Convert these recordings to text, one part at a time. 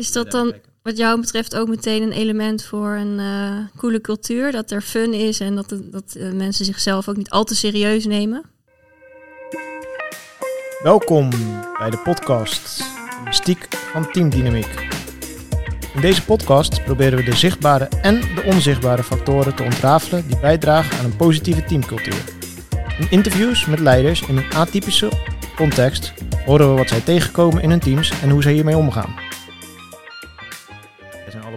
Is dat dan wat jou betreft ook meteen een element voor een uh, coole cultuur? Dat er fun is en dat, dat uh, mensen zichzelf ook niet al te serieus nemen? Welkom bij de podcast Mystiek van Teamdynamiek. In deze podcast proberen we de zichtbare en de onzichtbare factoren te ontrafelen die bijdragen aan een positieve teamcultuur. In interviews met leiders in een atypische context horen we wat zij tegenkomen in hun teams en hoe zij hiermee omgaan.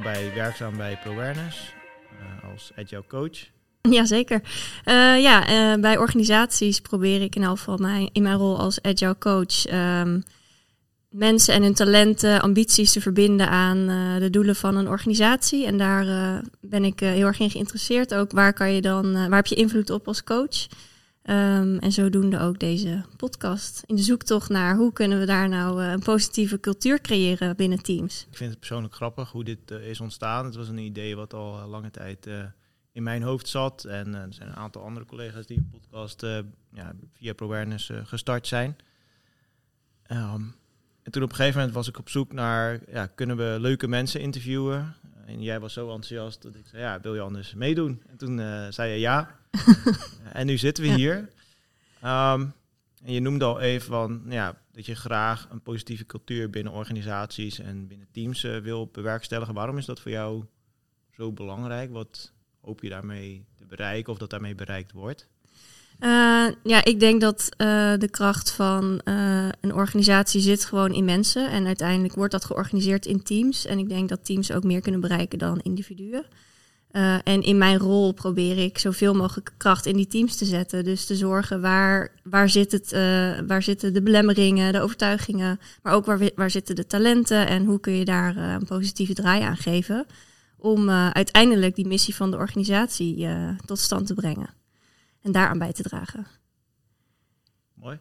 Allebei werkzaam bij ProAwareness uh, als agile coach. Jazeker. Uh, ja, uh, bij organisaties probeer ik in elk geval mijn, in mijn rol als agile coach um, mensen en hun talenten, ambities te verbinden aan de doelen van een organisatie. En daar ben ik heel erg in geïnteresseerd. Ook waar kan je dan, waar heb je invloed op als coach? Um, en zodoende ook deze podcast. In de zoektocht naar hoe kunnen we daar nou uh, een positieve cultuur creëren binnen teams. Ik vind het persoonlijk grappig hoe dit uh, is ontstaan. Het was een idee wat al uh, lange tijd in mijn hoofd zat. En er zijn een aantal andere collega's die een podcast ja, via ProAwareness gestart zijn. Um, en toen op een gegeven moment was ik op zoek naar, ja, kunnen we leuke mensen interviewen? En jij was zo enthousiast dat ik zei, ja, wil je anders meedoen? En toen zei je ja. en nu zitten we hier. Um, en je noemde al even van, ja, dat je graag een positieve cultuur binnen organisaties en binnen teams uh, wil bewerkstelligen. Waarom is dat voor jou zo belangrijk? Wat hoop je daarmee te bereiken of dat daarmee bereikt wordt? Uh, ja, ik denk dat uh, de kracht van een organisatie zit gewoon in mensen. En uiteindelijk wordt dat georganiseerd in teams. En ik denk dat teams ook meer kunnen bereiken dan individuen. En in mijn rol probeer ik zoveel mogelijk kracht in die teams te zetten. Dus te zorgen waar, waar, zit het, waar zitten de belemmeringen, de overtuigingen, maar ook waar, waar zitten de talenten en hoe kun je daar een positieve draai aan geven. Om uiteindelijk die missie van de organisatie tot stand te brengen en daaraan bij te dragen. Mooi.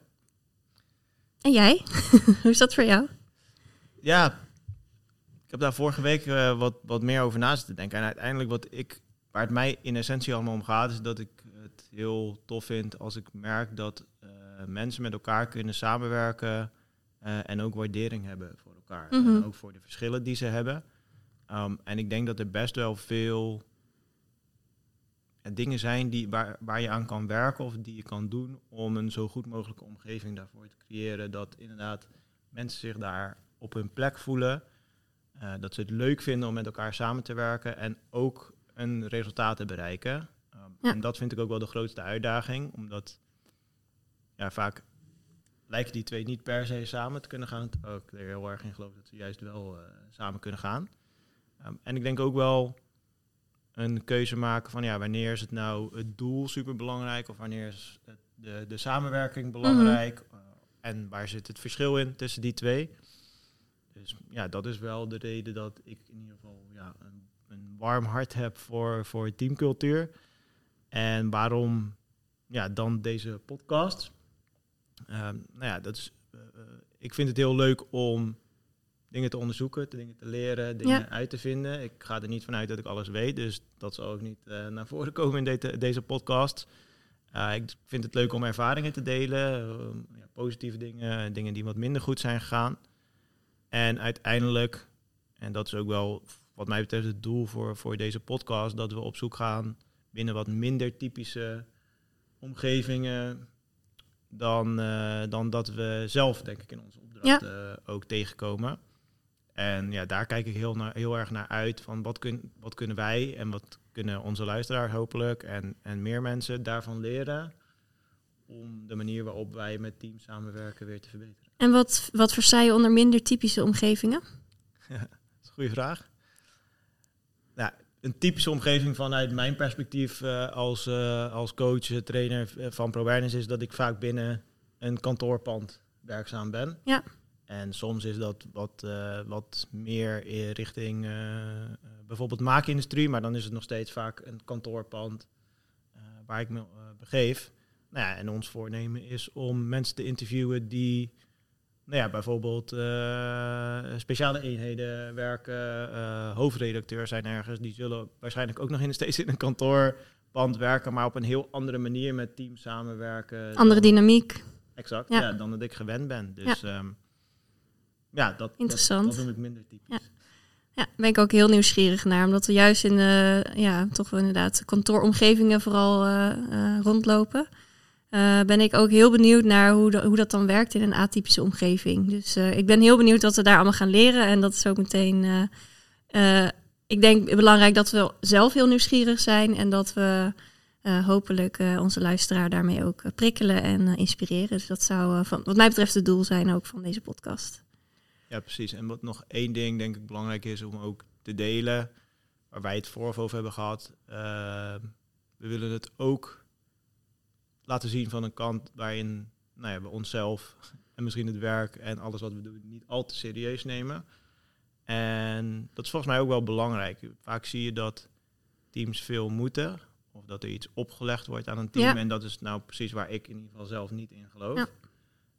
En jij? hoe is dat voor jou? Ja, ik heb daar vorige week uh, wat, wat meer over na zitten denken. En uiteindelijk wat ik, waar het mij in essentie allemaal om gaat, is dat ik het heel tof vind als ik merk dat uh, mensen met elkaar kunnen samenwerken uh, en ook waardering hebben voor elkaar. Mm -hmm. En ook voor de verschillen die ze hebben. Um, en ik denk dat er best wel veel dingen zijn die, waar, waar je aan kan werken of die je kan doen om een zo goed mogelijke omgeving daarvoor te creëren. Dat inderdaad mensen zich daar op hun plek voelen. Uh, dat ze het leuk vinden om met elkaar samen te werken en ook een resultaat te bereiken. Um, ja. En dat vind ik ook wel de grootste uitdaging, omdat ja, vaak lijken die twee niet per se samen te kunnen gaan. Ook er heel erg in geloof dat ze juist wel uh, samen kunnen gaan. Um, en ik denk ook wel een keuze maken van ja, wanneer is het nou het doel super belangrijk of wanneer is de, de samenwerking belangrijk mm -hmm. uh, en waar zit het verschil in tussen die twee. Dus ja, dat is wel de reden dat ik in ieder geval ja, een, een warm hart heb voor, voor teamcultuur. En waarom ja, dan deze podcast? Um, nou ja, dat is, uh, ik vind het heel leuk om dingen te onderzoeken, dingen te leren, dingen ja. uit te vinden. Ik ga er niet vanuit dat ik alles weet, dus dat zal ook niet uh, naar voren komen in de, deze podcast. Uh, ik vind het leuk om ervaringen te delen, uh, ja, positieve dingen, dingen die wat minder goed zijn gegaan. En uiteindelijk, en dat is ook wel wat mij betreft het doel voor, voor deze podcast, dat we op zoek gaan binnen wat minder typische omgevingen dan, uh, dan dat we zelf, denk ik, in onze opdracht ja. ook tegenkomen. En ja, daar kijk ik heel, naar, heel erg naar uit van wat, kun, wat kunnen wij en wat kunnen onze luisteraars hopelijk en, en meer mensen daarvan leren om de manier waarop wij met teams samenwerken weer te verbeteren. En wat, wat versta je onder minder typische omgevingen? Ja, dat is een goede vraag. Nou, een typische omgeving vanuit mijn perspectief uh, als, uh, als coach, eh, trainer van ProAwareness is dat ik vaak binnen een kantoorpand werkzaam ben. Ja. En soms is dat wat, uh, wat meer in richting uh, bijvoorbeeld maakindustrie, maar dan is het nog steeds vaak een kantoorpand waar ik me begeef. Nou ja, en ons voornemen is om mensen te interviewen die nou ja, bijvoorbeeld speciale eenheden werken, hoofdredacteur zijn ergens. Die zullen waarschijnlijk ook nog in, steeds in een kantoorpand werken, maar op een heel andere manier met teams samenwerken. Andere dan, dynamiek. Exact, ja. ja. dan dat ik gewend ben. Dus ja, um, ja dat, Interessant. dat, dat noem ik minder typisch. Ja. Ja, ben ik ook heel nieuwsgierig naar. Omdat we juist in de, ja, toch wel inderdaad kantooromgevingen vooral eh, eh, rondlopen. Eh, ben ik ook heel benieuwd naar hoe, de- hoe dat dan werkt in een atypische omgeving. Dus ik ben heel benieuwd wat we daar allemaal gaan leren. En dat is ook meteen, ik denk belangrijk dat we zelf heel nieuwsgierig zijn. En dat we hopelijk onze luisteraar daarmee ook prikkelen en inspireren. Dus dat zou van, wat mij betreft het doel zijn ook van deze podcast. Ja, precies. En wat nog één ding denk ik belangrijk is om ook te delen, waar wij het vooraf over hebben gehad. eh, we willen het ook laten zien van een kant waarin nou ja, we onszelf en misschien het werk en alles wat we doen niet al te serieus nemen. En dat is volgens mij ook wel belangrijk. Vaak zie je dat teams veel moeten. Of dat er iets opgelegd wordt aan een team. Ja. En dat is nou precies waar ik in ieder geval zelf niet in geloof. Ja.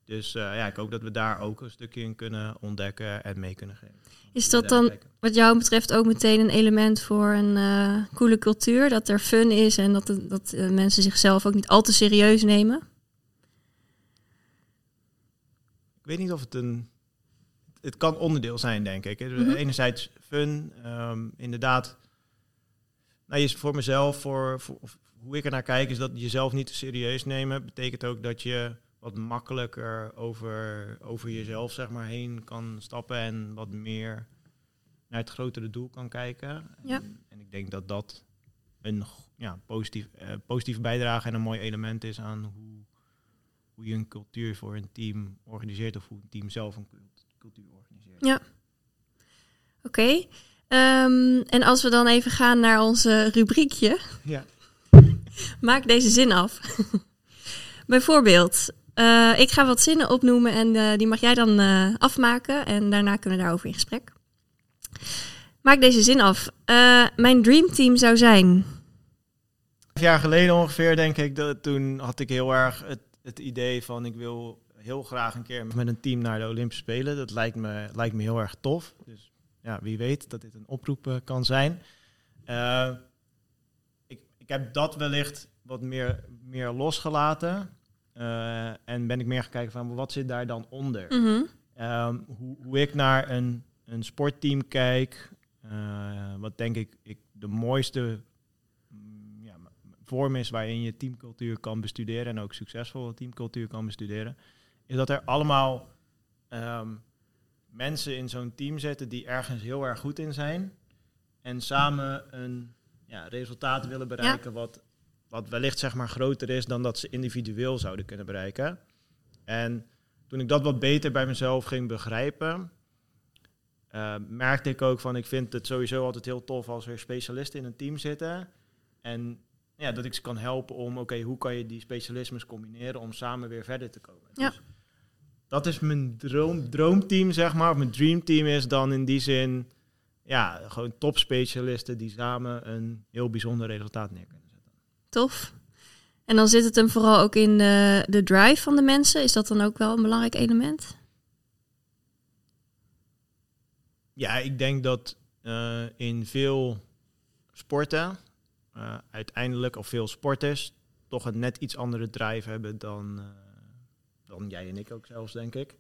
Dus eh, ja, ik hoop dat we daar ook een stukje in kunnen ontdekken en mee kunnen geven. Is dat dan wat jou betreft ook meteen een element voor een eh, coole cultuur? Dat er fun is en dat, dat eh, mensen zichzelf ook niet al te serieus nemen? Ik weet niet of het een... Het kan onderdeel zijn, denk ik. Mhm. Enerzijds fun, ehm, inderdaad... Nou, je, voor mezelf, voor, voor hoe ik er naar kijk, is dat jezelf niet te serieus nemen. Betekent ook dat je wat makkelijker over, over jezelf zeg maar, heen kan stappen en wat meer naar het grotere doel kan kijken. Ja. En, en ik denk dat dat een ja, positief, eh, positieve bijdrage en een mooi element is aan hoe, hoe je een cultuur voor een team organiseert of hoe een team zelf een cult- cultuur organiseert. Ja. Oké. Ehm, en als we dan even gaan naar onze rubriekje. Ja. Maak deze zin af. Bijvoorbeeld, eh, ik ga wat zinnen opnoemen en eh, die mag jij dan eh, afmaken. En daarna kunnen we daarover in gesprek. Maak deze zin af. Mijn dreamteam zou zijn. Vijf jaar geleden ongeveer, denk ik, dat, toen had ik heel erg het, het idee van ik wil heel graag een keer met een team naar de Olympische Spelen. Dat lijkt me, lijkt me heel erg tof. Dus ja, wie weet dat dit een oproep kan zijn. Ik, ik heb dat wellicht wat meer, meer losgelaten. Eh, en ben ik meer gaan kijken van wat zit daar dan onder. Mhm. Ehm, hoe, hoe ik naar een, een sportteam kijk, eh, wat denk ik, ik de mooiste mm, ja, vorm is waarin je teamcultuur kan bestuderen en ook succesvolle teamcultuur kan bestuderen, is dat er allemaal ehm, mensen in zo'n team zitten die ergens heel erg goed in zijn en samen een ja, resultaat willen bereiken wat, wat wellicht zeg maar groter is dan dat ze individueel zouden kunnen bereiken. En toen ik dat wat beter bij mezelf ging begrijpen, eh, merkte ik ook van ik vind het sowieso altijd heel tof als er specialisten in een team zitten. En ja, dat ik ze kan helpen om, oké, hoe kan je die specialismes combineren om samen weer verder te komen. Ja. Dus dat is mijn droom, droomteam, zeg maar. Of mijn dreamteam is dan in die zin, ja, gewoon topspecialisten die samen een heel bijzonder resultaat neer kunnen zetten. Tof. En dan zit het hem vooral ook in de, de drive van de mensen. Is dat dan ook wel een belangrijk element? Ja, ik denk dat eh, in veel sporten eh, uiteindelijk, of veel sporters, toch een net iets andere drive hebben dan, eh, dan jij en ik ook zelfs, denk ik.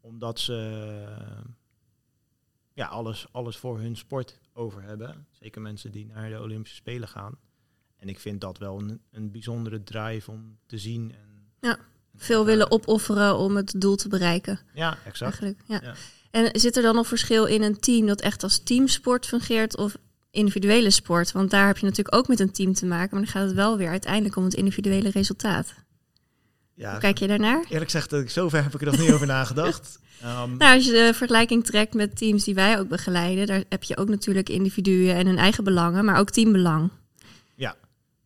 Omdat ze eh, ja, alles, alles voor hun sport over hebben. Zeker mensen die naar de Olympische Spelen gaan. En ik vind dat wel een, een bijzondere drive om te zien. En, Ja, Veel willen opofferen om het doel te bereiken. Ja, exact. Eigenlijk. Ja. Ja. En zit er dan nog verschil in een team dat echt als teamsport fungeert of individuele sport? Want daar heb je natuurlijk ook met een team te maken, maar dan gaat het wel weer uiteindelijk om het individuele resultaat. Ja, Hoe kijk je daarnaar? Eerlijk gezegd, dat ik zover heb ik er nog niet over nagedacht. Ehm, Nou, als je de vergelijking trekt met teams die wij ook begeleiden, daar heb je ook natuurlijk individuen en hun eigen belangen, maar ook teambelang.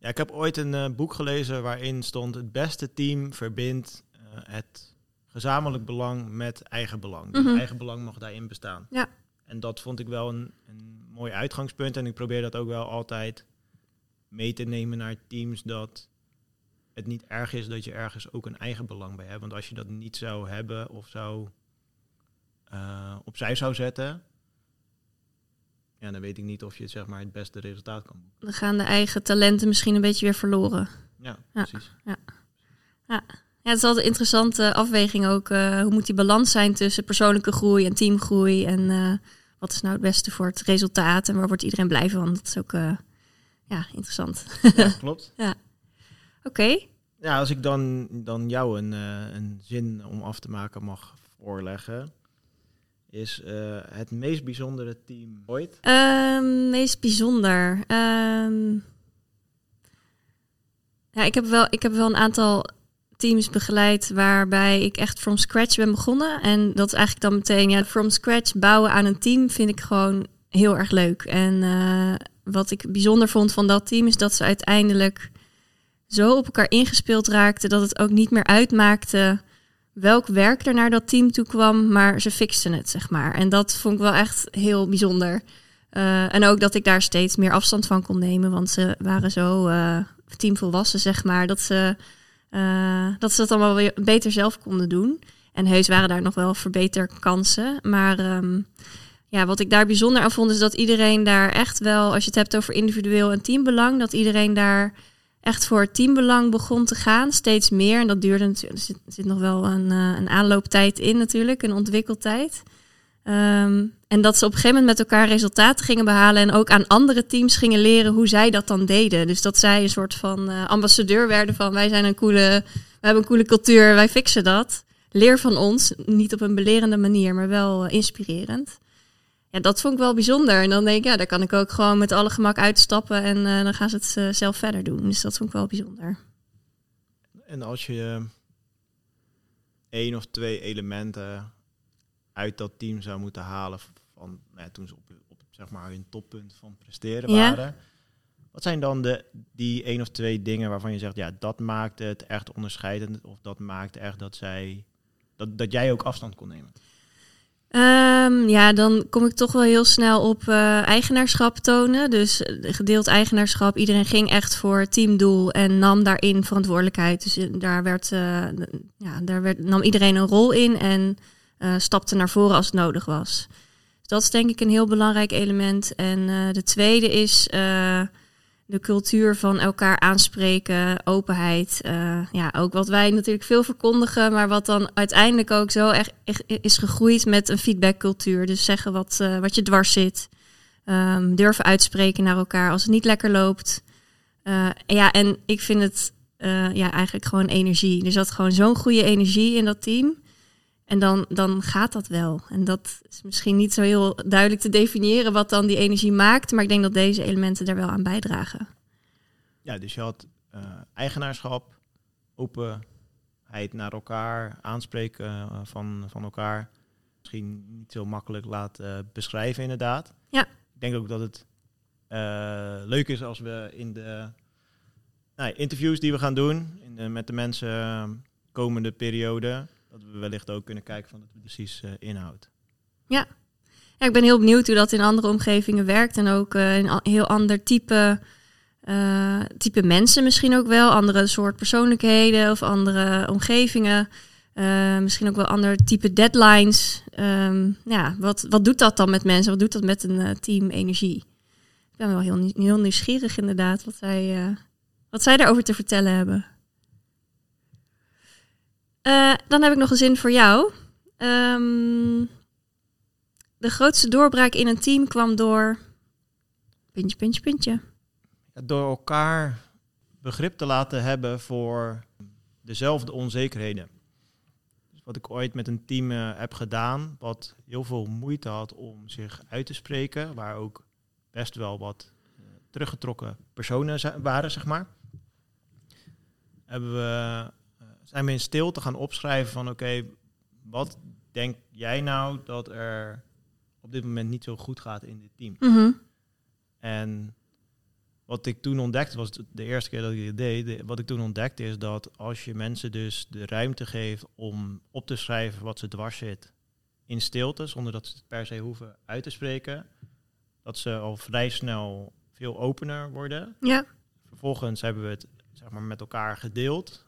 Ja, ik heb ooit een eh, boek gelezen waarin stond: het beste team verbindt eh, het gezamenlijk belang met eigen belang. Dus Mhm. eigen belang mag daarin bestaan. Ja. En dat vond ik wel een, een mooi uitgangspunt. En ik probeer dat ook wel altijd mee te nemen naar teams dat het niet erg is dat je ergens ook een eigen belang bij hebt. Want als je dat niet zou hebben of zou eh, opzij zou zetten, ja, dan weet ik niet of je zeg maar het beste resultaat kan boeken. Dan gaan de eigen talenten misschien een beetje weer verloren. Ja, Ja. precies. Ja, het is altijd een interessante afweging ook. eh, hoe moet die balans zijn tussen persoonlijke groei en teamgroei? En eh, wat is nou het beste voor het resultaat en waar wordt iedereen blij van. Dat is ook eh, ja, interessant. Ja, klopt. Oké. Ja, als ik dan, dan jou een, een zin om af te maken mag voorleggen, is eh, het meest bijzondere team ooit. Ehm, meest bijzonder. Ehm, ja, ik heb, wel, ik heb wel een aantal teams begeleid waarbij ik echt from scratch ben begonnen. En dat is eigenlijk dan meteen, ja, from scratch bouwen aan een team vind ik gewoon heel erg leuk. En eh, wat ik bijzonder vond van dat team is dat ze uiteindelijk zo op elkaar ingespeeld raakten dat het ook niet meer uitmaakte welk werk er naar dat team toe kwam, maar ze fixten het, zeg maar. En dat vond ik wel echt heel bijzonder. Uh, en ook dat ik daar steeds meer afstand van kon nemen, want ze waren zo uh, teamvolwassen, zeg maar, dat ze, uh, dat ze dat allemaal weer beter zelf konden doen. En heus waren daar nog wel verbeterkansen. Maar um, ja, wat ik daar bijzonder aan vond, is dat iedereen daar echt wel, als je het hebt over individueel en teambelang, dat iedereen daar echt voor teambelang begon te gaan, steeds meer. En dat duurde natuurlijk, er zit, nog wel een, uh, een aanlooptijd in natuurlijk, een ontwikkeltijd. Um, en dat ze op een gegeven moment met elkaar resultaten gingen behalen en ook aan andere teams gingen leren hoe zij dat dan deden. Dus dat zij een soort van uh, ambassadeur werden van wij zijn een coole, we hebben een coole cultuur, wij fixen dat. Leer van ons, niet op een belerende manier, maar wel uh, inspirerend. Ja, dat vond ik wel bijzonder. En dan denk ik, ja, daar kan ik ook gewoon met alle gemak uitstappen en uh, dan gaan ze het uh, zelf verder doen. Dus dat vond ik wel bijzonder. En als je uh, één of twee elementen uit dat team zou moeten halen van nou ja, toen ze op, op zeg maar hun toppunt van presteren Ja. waren. Wat zijn dan de, die één of twee dingen waarvan je zegt, ja, dat maakt het echt onderscheidend of dat maakt echt dat zij dat, dat jij ook afstand kon nemen? Um, ja, dan kom ik toch wel heel snel op uh, eigenaarschap tonen. Dus uh, gedeeld eigenaarschap. Iedereen ging echt voor teamdoel en nam daarin verantwoordelijkheid. Dus uh, daar, werd, ja, daar werd, nam iedereen een rol in en stapte naar voren als het nodig was. Dus dat is denk ik een heel belangrijk element. En de tweede is de cultuur van elkaar aanspreken, openheid. Uh, ja, ook wat wij natuurlijk veel verkondigen, maar wat dan uiteindelijk ook zo echt, is gegroeid met een feedbackcultuur. Dus zeggen wat, uh, wat je dwars zit. Um, durven uitspreken naar elkaar als het niet lekker loopt. Uh, ja, en ik vind het ja, eigenlijk gewoon energie. Er zat gewoon zo'n goede energie in dat team. En dan, dan gaat dat wel. En dat is misschien niet zo heel duidelijk te definiëren wat dan die energie maakt. Maar ik denk dat deze elementen daar wel aan bijdragen. Ja, dus je had uh, eigenaarschap, openheid naar elkaar, aanspreken uh, van, van elkaar. Misschien niet zo makkelijk laten beschrijven, inderdaad. Ja. Ik denk ook dat het uh, leuk is als we in de nou, interviews die we gaan doen in de, met de mensen komende periode dat we wellicht ook kunnen kijken van het precies uh, inhoudt. Ja. ja, ik ben heel benieuwd hoe dat in andere omgevingen werkt en ook uh, een heel ander type, uh, type mensen misschien ook wel, andere soort persoonlijkheden of andere omgevingen. misschien ook wel ander type deadlines. Um, ja, wat, wat doet dat dan met mensen? Wat doet dat met een team energie? Ik ben wel heel, heel nieuwsgierig inderdaad wat zij, wat zij daarover te vertellen hebben. Uh, dan heb ik nog een zin voor jou. Um, de grootste doorbraak in een team kwam door. Puntje, puntje, puntje. Door elkaar begrip te laten hebben voor dezelfde onzekerheden. Dus wat ik ooit met een team uh, heb gedaan, wat heel veel moeite had om zich uit te spreken, waar ook best wel wat uh, teruggetrokken personen waren, zeg maar. Hebben we zijn we in stilte gaan opschrijven van oké, okay, wat denk jij nou dat er op dit moment niet zo goed gaat in dit team? Mm -hmm. En wat ik toen ontdekte, was de eerste keer dat ik dit deed, de, wat ik toen ontdekte is dat als je mensen dus de ruimte geeft om op te schrijven wat ze dwars zit in stilte, zonder dat ze het per se hoeven uit te spreken, dat ze al vrij snel veel opener worden. Ja. Vervolgens hebben we het zeg maar, met elkaar gedeeld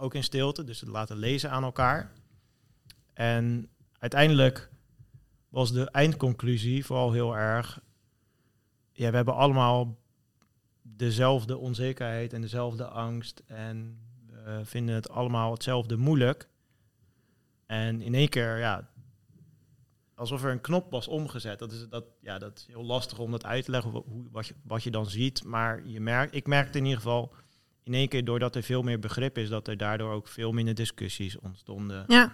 ook in stilte, dus het laten lezen aan elkaar. En uiteindelijk was de eindconclusie vooral heel erg, ja, we hebben allemaal dezelfde onzekerheid en dezelfde angst en we vinden het allemaal hetzelfde moeilijk. En in één keer, ja, alsof er een knop was omgezet. Dat is, dat, ja, dat is heel lastig om dat uit te leggen, hoe, wat, je, wat je dan ziet. Maar je merkt, ik merkte in ieder geval in één keer, doordat er veel meer begrip is, dat er daardoor ook veel minder discussies ontstonden. Ja.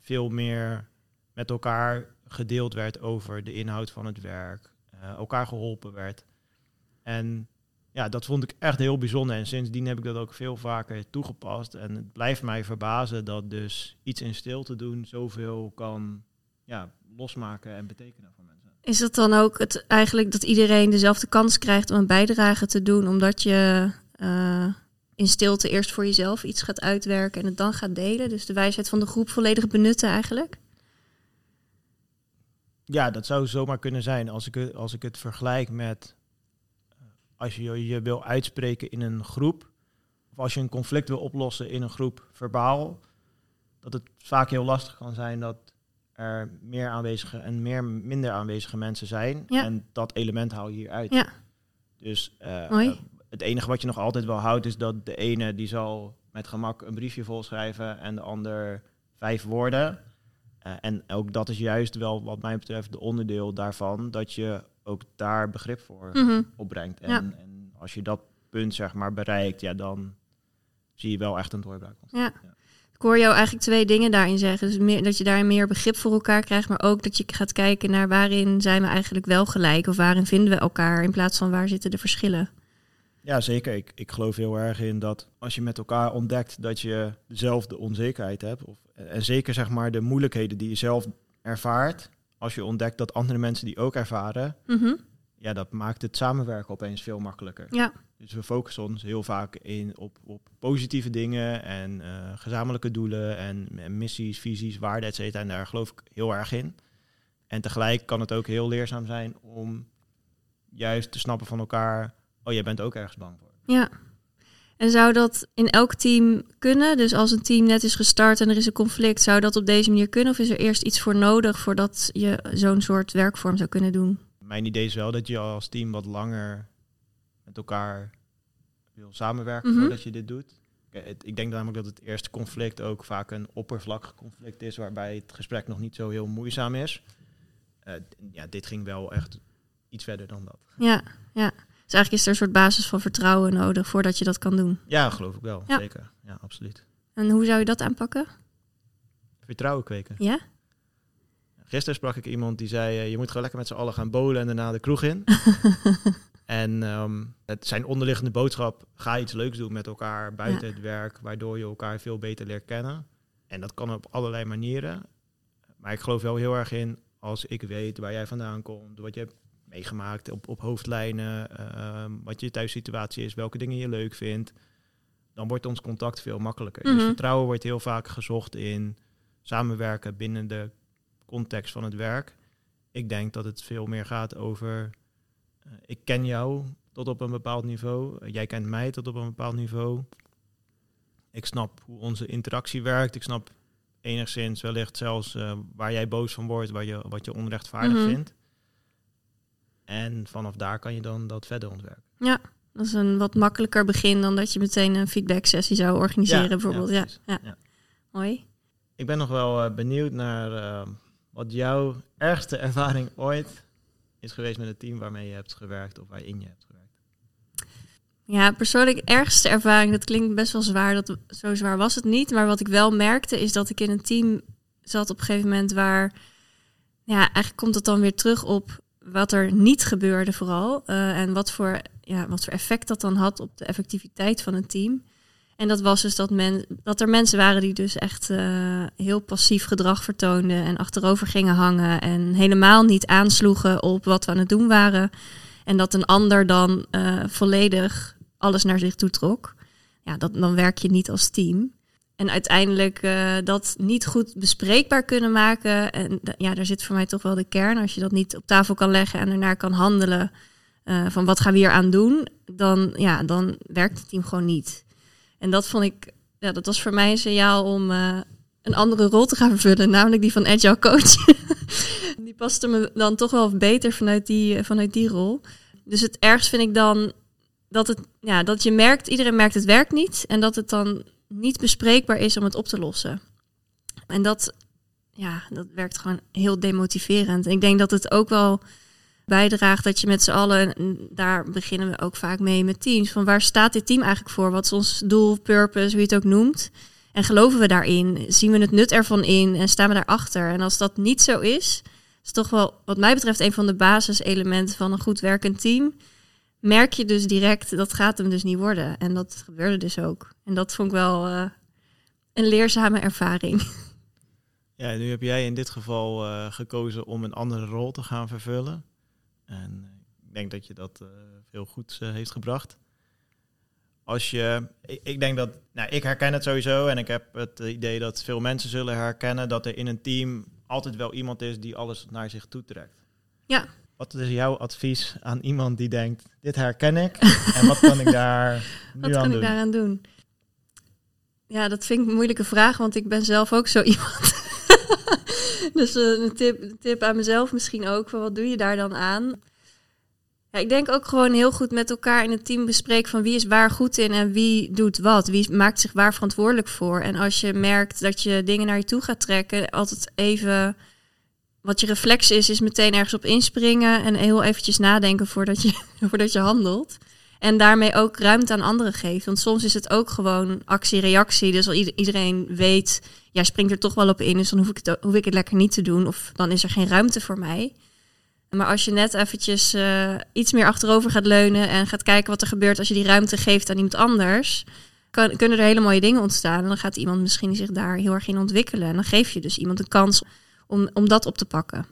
Veel meer met elkaar gedeeld werd over de inhoud van het werk. Uh, elkaar geholpen werd. En ja, dat vond ik echt heel bijzonder. En sindsdien heb ik dat ook veel vaker toegepast. En het blijft mij verbazen dat dus iets in stilte doen zoveel kan ja, losmaken en betekenen voor mensen. Is het dan ook het, eigenlijk dat iedereen dezelfde kans krijgt om een bijdrage te doen, omdat je uh, in stilte eerst voor jezelf iets gaat uitwerken en het dan gaat delen? Dus de wijsheid van de groep volledig benutten eigenlijk? Ja, dat zou zomaar kunnen zijn. Als ik, als ik het vergelijk met als je je wil uitspreken in een groep, of als je een conflict wil oplossen in een groep verbaal, dat het vaak heel lastig kan zijn dat er meer aanwezige en meer minder aanwezige mensen zijn. Ja. En dat element haal je hier uit. Ja. Dus uh, Mooi. Het enige wat je nog altijd wel houdt, is dat de ene die zal met gemak een briefje volschrijven en de ander vijf woorden. Uh, en ook dat is juist wel wat mij betreft de onderdeel daarvan, dat je ook daar begrip voor Mhm. opbrengt. En, Ja. en als je dat punt zeg maar bereikt, ja, dan zie je wel echt een doorbraak. ontstaan. Ja. Ik hoor jou eigenlijk twee dingen daarin zeggen. Dus meer, dat je daar meer begrip voor elkaar krijgt, maar ook dat je gaat kijken naar waarin zijn we eigenlijk wel gelijk of waarin vinden we elkaar in plaats van waar zitten de verschillen. Ja, zeker. Ik, ik geloof heel erg in dat als je met elkaar ontdekt dat je dezelfde onzekerheid hebt, of, en zeker zeg maar de moeilijkheden die je zelf ervaart, als je ontdekt dat andere mensen die ook ervaren, Mhm. ja, dat maakt het samenwerken opeens veel makkelijker. Ja. Dus we focussen ons heel vaak in op, op positieve dingen en eh, gezamenlijke doelen en, en missies, visies, waarden, et cetera. En daar geloof ik heel erg in. En tegelijk kan het ook heel leerzaam zijn om juist te snappen van elkaar, oh, jij bent ook ergens bang voor. Ja. En zou dat in elk team kunnen? Dus als een team net is gestart en er is een conflict, zou dat op deze manier kunnen? Of is er eerst iets voor nodig voordat je zo'n soort werkvorm zou kunnen doen? Mijn idee is wel dat je als team wat langer met elkaar wil samenwerken Mhm. voordat je dit doet. Ik denk namelijk dat het eerste conflict ook vaak een oppervlakkig conflict is, waarbij het gesprek nog niet zo heel moeizaam is. Eh, ja, dit ging wel echt iets verder dan dat. Ja, ja. Dus eigenlijk is er een soort basis van vertrouwen nodig voordat je dat kan doen. Ja, geloof ik wel. Ja. Zeker. Ja, absoluut. En hoe zou je dat aanpakken? Vertrouwen kweken. Ja? Gisteren sprak ik iemand die zei, eh, je moet gewoon lekker met z'n allen gaan bowlen en daarna de kroeg in. en ehm, het zijn onderliggende boodschap, ga iets leuks doen met elkaar buiten Ja. het werk, waardoor je elkaar veel beter leert kennen. En dat kan op allerlei manieren. Maar ik geloof wel heel erg in, als ik weet waar jij vandaan komt, wat je hebt meegemaakt op, op hoofdlijnen, ehm, wat je thuissituatie is, welke dingen je leuk vindt, dan wordt ons contact veel makkelijker. Mhm. Dus vertrouwen wordt heel vaak gezocht in samenwerken binnen de context van het werk. Ik denk dat het veel meer gaat over, eh, ik ken jou tot op een bepaald niveau, jij kent mij tot op een bepaald niveau. Ik snap hoe onze interactie werkt, ik snap enigszins wellicht zelfs eh, waar jij boos van wordt, waar je, wat je onrechtvaardig Mhm. vindt. En vanaf daar kan je dan dat verder ontwerpen. Dat is een wat makkelijker begin dan dat je meteen een feedback sessie zou organiseren Ja, bijvoorbeeld. ja, Ja, ja. Ja. Mooi. Ik ben nog wel eh, benieuwd naar eh, wat jouw ergste ervaring ooit is geweest met het team waarmee je hebt gewerkt of waarin je hebt gewerkt. Ja, persoonlijk ergste ervaring, dat klinkt best wel zwaar. Dat, zo zwaar was het niet. Maar wat ik wel merkte is dat ik in een team zat op een gegeven moment waar... Ja, eigenlijk komt het dan weer terug op wat er niet gebeurde vooral. eh, en wat voor, ja, wat voor effect dat dan had op de effectiviteit van een team. En dat was dus dat, men, dat er mensen waren die dus echt eh, heel passief gedrag vertoonden... en achterover gingen hangen en helemaal niet aansloegen op wat we aan het doen waren... En dat een ander dan eh, volledig alles naar zich toe trok. Ja, dat, dan werk je niet als team. En uiteindelijk eh, dat niet goed bespreekbaar kunnen maken. En ja, daar zit voor mij toch wel de kern. Als je dat niet op tafel kan leggen en ernaar kan handelen. eh, van wat gaan we hier aan doen? Dan, ja, dan werkt het team gewoon niet. En dat vond ik, ja, dat was voor mij een signaal om eh, een andere rol te gaan vervullen. Namelijk die van agile coach. die paste me dan toch wel beter vanuit die, vanuit die rol. Dus het ergst vind ik dan dat, het, ja, dat je merkt, iedereen merkt het werkt niet. En dat het dan niet bespreekbaar is om het op te lossen. En dat, ja, dat werkt gewoon heel demotiverend. Ik denk dat het ook wel bijdraagt dat je met z'n allen, daar beginnen we ook vaak mee met teams, van waar staat dit team eigenlijk voor? Wat is ons doel, purpose, hoe je het ook noemt? En geloven we daarin? Zien we het nut ervan in en staan we daarachter? En als dat niet zo is, is toch wel, wat mij betreft, een van de basiselementen van een goed werkend team. Merk je dus direct, dat gaat hem dus niet worden. En dat gebeurde dus ook. En dat vond ik wel uh, een leerzame ervaring. Ja, nu heb jij in dit geval uh, gekozen om een andere rol te gaan vervullen. En ik denk dat je dat uh, veel goeds heeft gebracht. Als je, ik, ik, denk dat, nou, ik herken het sowieso en ik heb het idee dat veel mensen zullen herkennen dat er in een team altijd wel iemand is die alles naar zich toe trekt. Ja. Wat is jouw advies aan iemand die denkt, dit herken ik en wat kan ik daar nu wat aan kan doen? ik daaraan doen? Ja, dat vind ik een moeilijke vraag, want ik ben zelf ook zo iemand. dus uh, een, tip, een tip aan mezelf misschien ook, van wat doe je daar dan aan? Ja, ik denk ook gewoon heel goed met elkaar in het team bespreken van wie is waar goed in en wie doet wat. Wie maakt zich waar verantwoordelijk voor. En als je merkt dat je dingen naar je toe gaat trekken, altijd even wat je reflex is, is meteen ergens op inspringen en heel eventjes nadenken voordat je, voordat je handelt. En daarmee ook ruimte aan anderen geven. Want soms is het ook gewoon actie-reactie. Dus als iedereen weet, jij springt er toch wel op in, dus dan hoef ik, het, hoef ik het lekker niet te doen. Of dan is er geen ruimte voor mij. Maar als je net eventjes uh, iets meer achterover gaat leunen en gaat kijken wat er gebeurt als je die ruimte geeft aan iemand anders, kan, kunnen er hele mooie dingen ontstaan. En dan gaat iemand misschien zich daar heel erg in ontwikkelen. En dan geef je dus iemand een kans om, om dat op te pakken.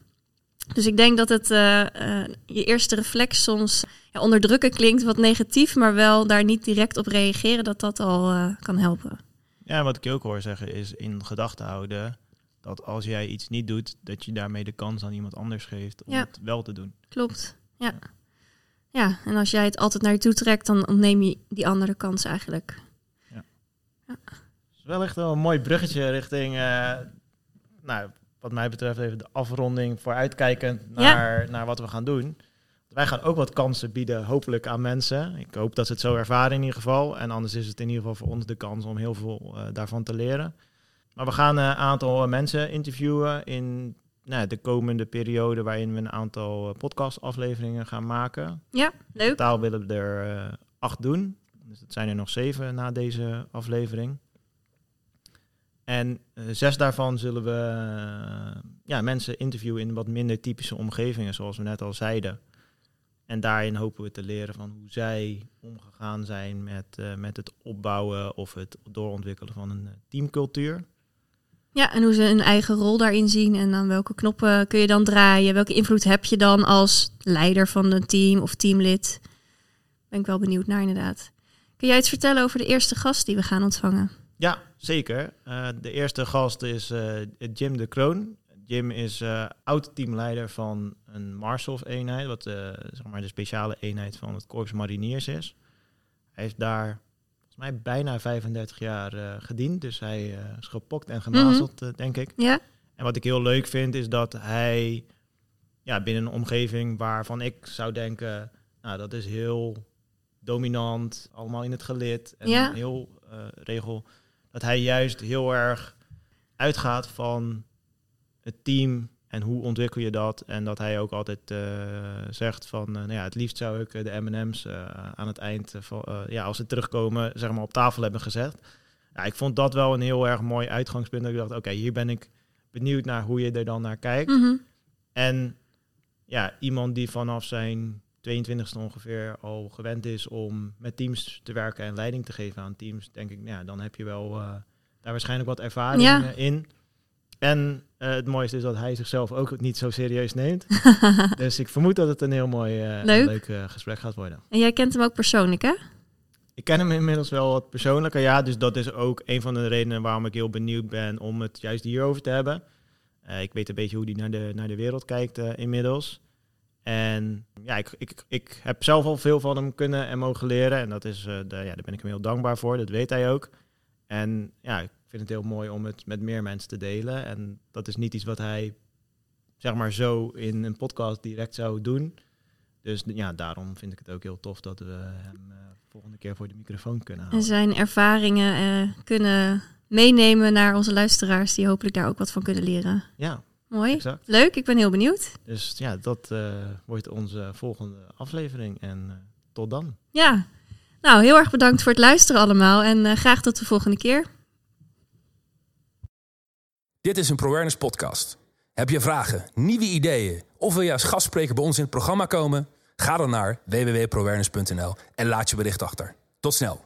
Dus ik denk dat het uh, uh, je eerste reflex soms ja, onderdrukken klinkt wat negatief, maar wel daar niet direct op reageren, dat dat al kan helpen. Ja, wat ik ook hoor zeggen is in gedachten houden dat als jij iets niet doet, dat je daarmee de kans aan iemand anders geeft om Ja. het wel te doen. Klopt, ja. Ja, en als jij het altijd naar je toe trekt, dan ontneem je die andere kans eigenlijk. Het is wel echt wel een mooi bruggetje richting, eh, nou, wat mij betreft even de afronding vooruitkijkend naar, naar wat we gaan doen. Wij gaan ook wat kansen bieden, hopelijk aan mensen. Ik hoop dat ze het zo ervaren in ieder geval. En anders is het in ieder geval voor ons de kans om heel veel eh, daarvan te leren. Maar we gaan een aantal mensen interviewen in nou, de komende periode waarin we een aantal eh, podcastafleveringen gaan maken. Ja, In leuk. totaal willen we er eh, acht doen. Dus dat zijn er nog zeven na deze aflevering. En eh, zes daarvan zullen we eh, ja, mensen interviewen in wat minder typische omgevingen, zoals we net al zeiden. En daarin hopen we te leren van hoe zij omgegaan zijn met, eh, met het opbouwen of het doorontwikkelen van een teamcultuur. Ja, en hoe ze hun eigen rol daarin zien en aan welke knoppen kun je dan draaien? Welke invloed heb je dan als leider van een team of teamlid? Ben ik wel benieuwd naar inderdaad. Kun jij iets vertellen over de eerste gast die we gaan ontvangen? Ja, zeker. Eh, de eerste gast is eh, Jim de Kroon. Jim is eh, oud-teamleider van een Marshof-eenheid, wat zeg maar de speciale eenheid van het Korps Mariniers is. Hij heeft daar volgens mij bijna 35 jaar gediend, dus hij is gepokt en gemazeld, eh, denk ik. Ja? En wat ik heel leuk vind, is dat hij ja, binnen een omgeving waarvan ik zou denken, nou, dat is heel dominant, allemaal in het gelid en Ja. heel regel, dat hij juist heel erg uitgaat van het team en hoe ontwikkel je dat. En dat hij ook altijd eh, zegt van, eh, nou ja, het liefst zou ik eh, de M&M's aan het eind, van, ja, als ze terugkomen, zeg maar op tafel hebben gezet. Ja, ik vond dat wel een heel erg mooi uitgangspunt. Dat ik dacht, oké, hier ben ik benieuwd naar hoe je er dan naar kijkt. Mhm. En ja, iemand die vanaf zijn 22e ongeveer al gewend is om met teams te werken en leiding te geven aan teams, denk ik, nou ja, dan heb je wel eh, daar waarschijnlijk wat ervaring Ja. in. En eh, het mooiste is dat hij zichzelf ook niet zo serieus neemt. dus ik vermoed dat het een heel mooi eh, Leuk. leuk gesprek gaat worden. En jij kent hem ook persoonlijk, hè? Ik ken hem inmiddels wel wat persoonlijker, ja. Dus dat is ook een van de redenen waarom ik heel benieuwd ben om het juist hierover te hebben. Ik weet een beetje hoe hij naar de, naar de wereld kijkt inmiddels. En ja, ik, ik, ik heb zelf al veel van hem kunnen en mogen leren. En dat is, eh, de, ja, daar ben ik hem heel dankbaar voor. Dat weet hij ook. En ja, ik vind het heel mooi om het met meer mensen te delen. En dat is niet iets wat hij, zeg maar, zo in een podcast direct zou doen. Dus ja, daarom vind ik het ook heel tof dat we hem eh, volgende keer voor de microfoon kunnen En halen. zijn ervaringen eh, kunnen meenemen naar onze luisteraars die hopelijk daar ook wat van kunnen leren. Ja, Mooi. exact. Leuk, ik ben heel benieuwd. Dus ja, dat eh, wordt onze volgende aflevering. En eh, tot dan. Ja. Nou, heel erg bedankt voor het luisteren allemaal en eh, graag tot de volgende keer. Dit is een ProAwareness podcast. Heb je vragen, nieuwe ideeën of wil je als gastspreker bij ons in het programma komen? Ga dan naar www.proawareness.nl en laat je bericht achter. Tot snel.